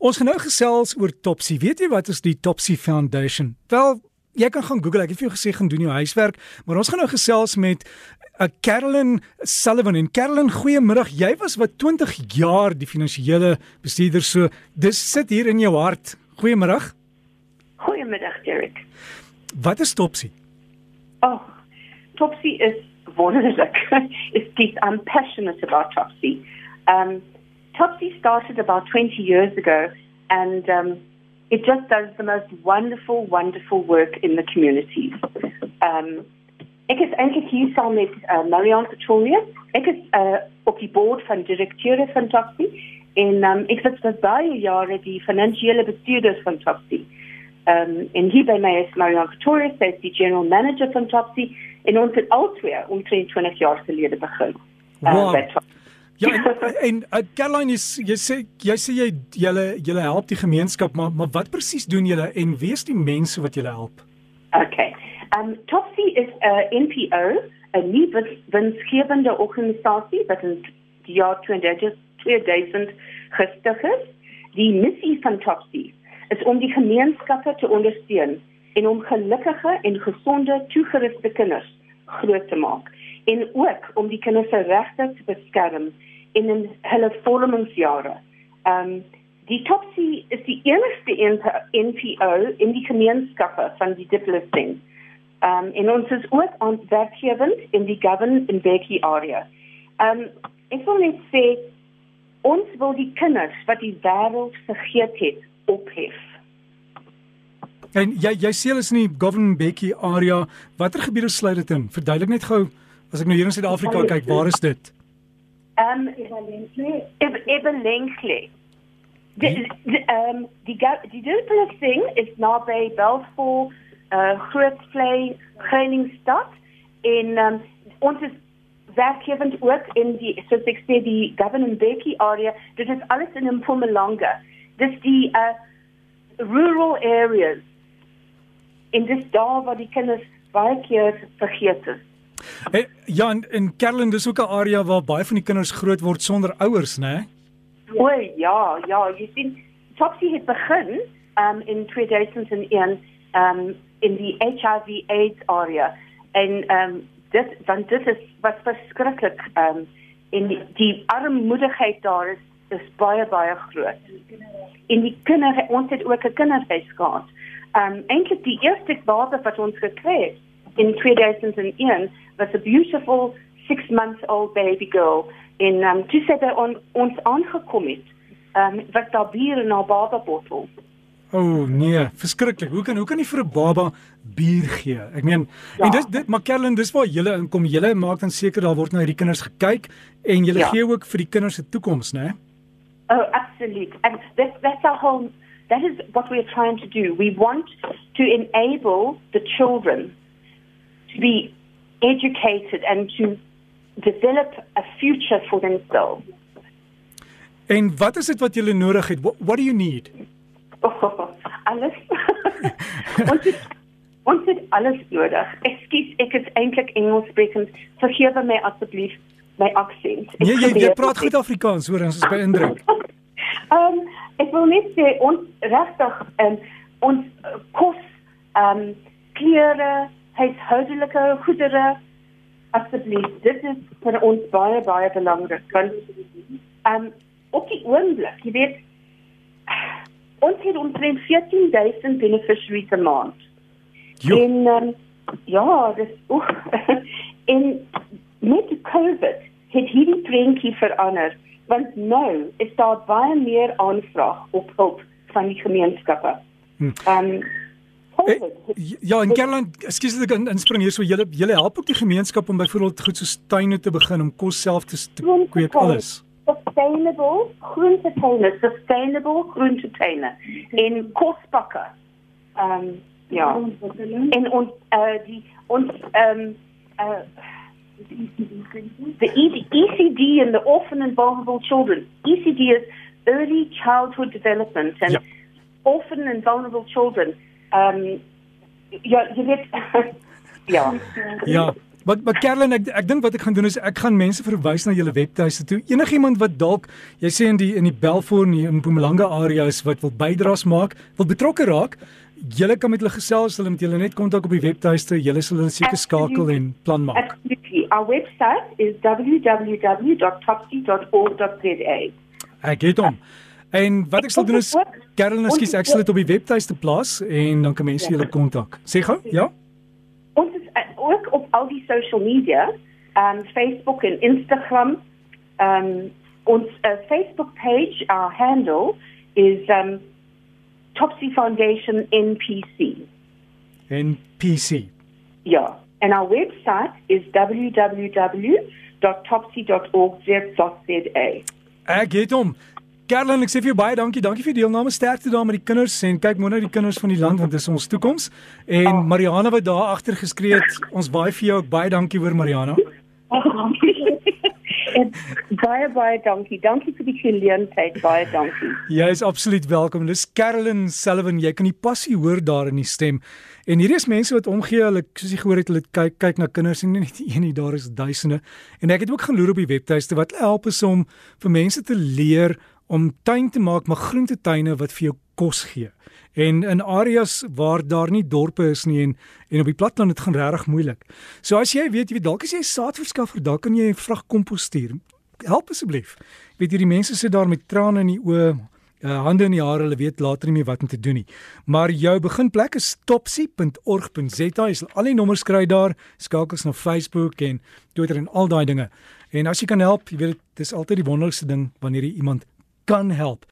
Ons gaan nou gesels oor Topsy. Weet jy wat is die Topsy Foundation? Wel, jy kan gaan Google. Ek het vir jou gesê gaan doen jou huiswerk, maar ons gaan nou gesels met 'n uh, Carolyn Sullivan en Carolyn, goeiemiddag. Jy was wat 20 jaar die finansiële bestuurder so. Dis sit hier in jou hart. Goeiemiddag. Goeiemiddag, Derek. Wat is Topsy? Oh, Topsy is wonderlik. it's I'm passionate about Topsy. Um Topsy started about 20 years ago, and um, it just does the most wonderful, wonderful work in the communities. Um, ek is eintlik hier saam met uh, Marion Petroleum. Ek is uh, op die board van direkteure van Topsy en um, ek was vir baie jare die finansiële bestuurder van Topsy. Um, en hier bij mij is Marion Petroleum, zij is die general manager van Topsy en ons het al twee om 22 jaar geleden begin. Uh, wow. Ja, en, en uh, Caroline is jy sê jy sê jy julle julle help die gemeenskap, maar maar wat presies doen julle en wie is die mense wat julle help? Okay. Um Topsy is 'n uh, NPO, 'n nuwe winsgewende organisasie wat in die jaar 2000 gestig is. Die missie van Topsy is om die gemeenskappe te ondersteun en om gelukkige en gesonde toegeruste kinders groot te maak en ook om die kinders se regte te beskerm in hulle vormingsjare. Ehm um, die Topsy is die enigste NPO in die gemeenskappe van die Diplisting. Ehm um, en ons is ook aan werkgewend in die Govan en Becky area. Ehm um, ek wil net sê ons wil die kinders wat die wêreld vergeet het ophef. En jy jy sê hulle is in die Govan Becky area. Watter gebiede sluit dit in? Verduidelik net gou as ek nou hier in Suid-Afrika kyk, waar is dit? Um, Evalenkley. Evalenkley. The, the, um, die, die thing is bij Belfort, uh, Grootvlei, Groningstad. En um, ons is werkgevend ook in die, zoals ik zei, die Governor Becky area. Dit is alles in Mpumalanga. Dus die uh, rural areas. En dus daar waar die kinders baie keer vergeet is. Hey, ja, in, in Kerlin dis ook 'n area waar baie van die kinders groot word sonder ouers, né? O ja, ja, jy sien Topsy het begin um in 2001 um in die HIV AIDS area en um dit want dit is wat verskriklik um in die, die armoedigheid daar is is baie baie groot. En die kinders ons het ook 'n kinderhuis gehad. Um eintlik die eerste baba wat ons gekry het in 2001 was a beautiful 6 months old baby girl in um toe sê hy on, ons aangekom het um wat daar bier in haar baba bottel O oh, nee, verskriklik. Hoe kan hoe kan jy vir 'n baba bier gee? Ek meen, ja. en dis dit maar Kerlin, dis waar julle inkom. Julle maak dan seker daar word na hierdie kinders gekyk en julle ja. gee ook vir die kinders se toekoms, né? Oh, absolutely. And that that's our whole that is what we are trying to do. We want to enable the children to be educated and to develop a future for themselves. En wat is dit wat julle nodig het? What, what do you need? Oh, alles. ons het ons het alles nodig. Ekskuus, ek is eintlik Engels sprekend. Vergewe my asseblief my aksent. Nee, jy jy praat goed Afrikaans, hoor, ons is beïndruk. Ehm um, ek wil net sê ons regtig um, ons uh, kos ehm um, klere huishoudelike goedere asseblief dit is vir ons baie baie belangrik want um, op die oomblik jy weet ons het omtrent 14000 beneficiaries per maand. En um, ja dis oek en met covid het hierdie prentjie verander want nou is daar baie meer aanvraag op hulp van die gemeenskappe. Hm. um, Eh, ja, in Kerland, ekskuus dat ek inspring hier so julle julle help ook die gemeenskap om byvoorbeeld goed so tuine te begin om kos self te, te kweek alles. Sustainable groentetuine, sustainable groentetuine in kosbakke. Ehm um, ja. En ons uh die ons ehm um, uh the ECD and the orphan and vulnerable children. ECD is early childhood development and ja. orphan and vulnerable children. Ehm um, ja, jy weet ja. Ja. Wat maar Kerlin ek ek dink wat ek gaan doen is ek gaan mense verwys na julle webtuiste toe. Enigiemand wat dalk jy sê in die in die Belfour en in Mpumalanga areas wat wil bydraes maak, wil betrokke raak, julle kan met hulle gesels, hulle moet julle net kontak op die webtuiste, julle sal hulle seker skakel en plan maak. Absolutely. Our website is www.topsy.org.za. Ek het hom. En wat ek sal doen is Kerlin, ekskuus, ek sal dit op die webtuiste plaas en dan kan mense julle kontak. Sê gou, ja? Ons is uh, ook op al die social media, um Facebook en Instagram. Um ons uh, Facebook page, our handle is um Topsy Foundation NPC. NPC. Yeah. And our website is www.topsy.org.za. Ek het hom. Kerlin, ek sê vir jou baie dankie. Dankie vir die deelname. Sterkte daar met die kinders en kyk mooi na die kinders van die land want dit is ons toekoms. En. Mariana wat daar agter geskree het, ons baie vir jou baie dankie hoor Mariana. baie baie dankie. Dankie vir die geleentheid. Baie dankie. Jy is absoluut welkom. Dis Carolyn Sullivan. Jy kan die passie hoor daar in die stem. En hierdie is mense wat omgee. Hulle soos jy gehoor het, hulle kyk kyk na kinders en nie net een nie, daar is duisende. En ek het ook gaan loer op die webtuiste wat help is om vir mense te leer om tuin te maak, maar groentetuine wat vir jou kos gee. En in areas waar daar nie dorpe is nie en en op die platland dit gaan regtig moeilik. So as jy weet, jy weet dalk as jy saadverskaffer, dalk kan jy 'n vrag kompos stuur. Help asseblief. Weet jy die mense sit daar met trane in die oë, uh, hande in die hare, hulle weet later nie meer wat om te doen nie. Maar jou beginplek is topsy.org.za. Jy sal al die nommers kry daar, skakels na Facebook en Twitter en al daai dinge. En as jy kan help, jy weet dit is altyd die wonderlikste ding wanneer jy iemand kan help.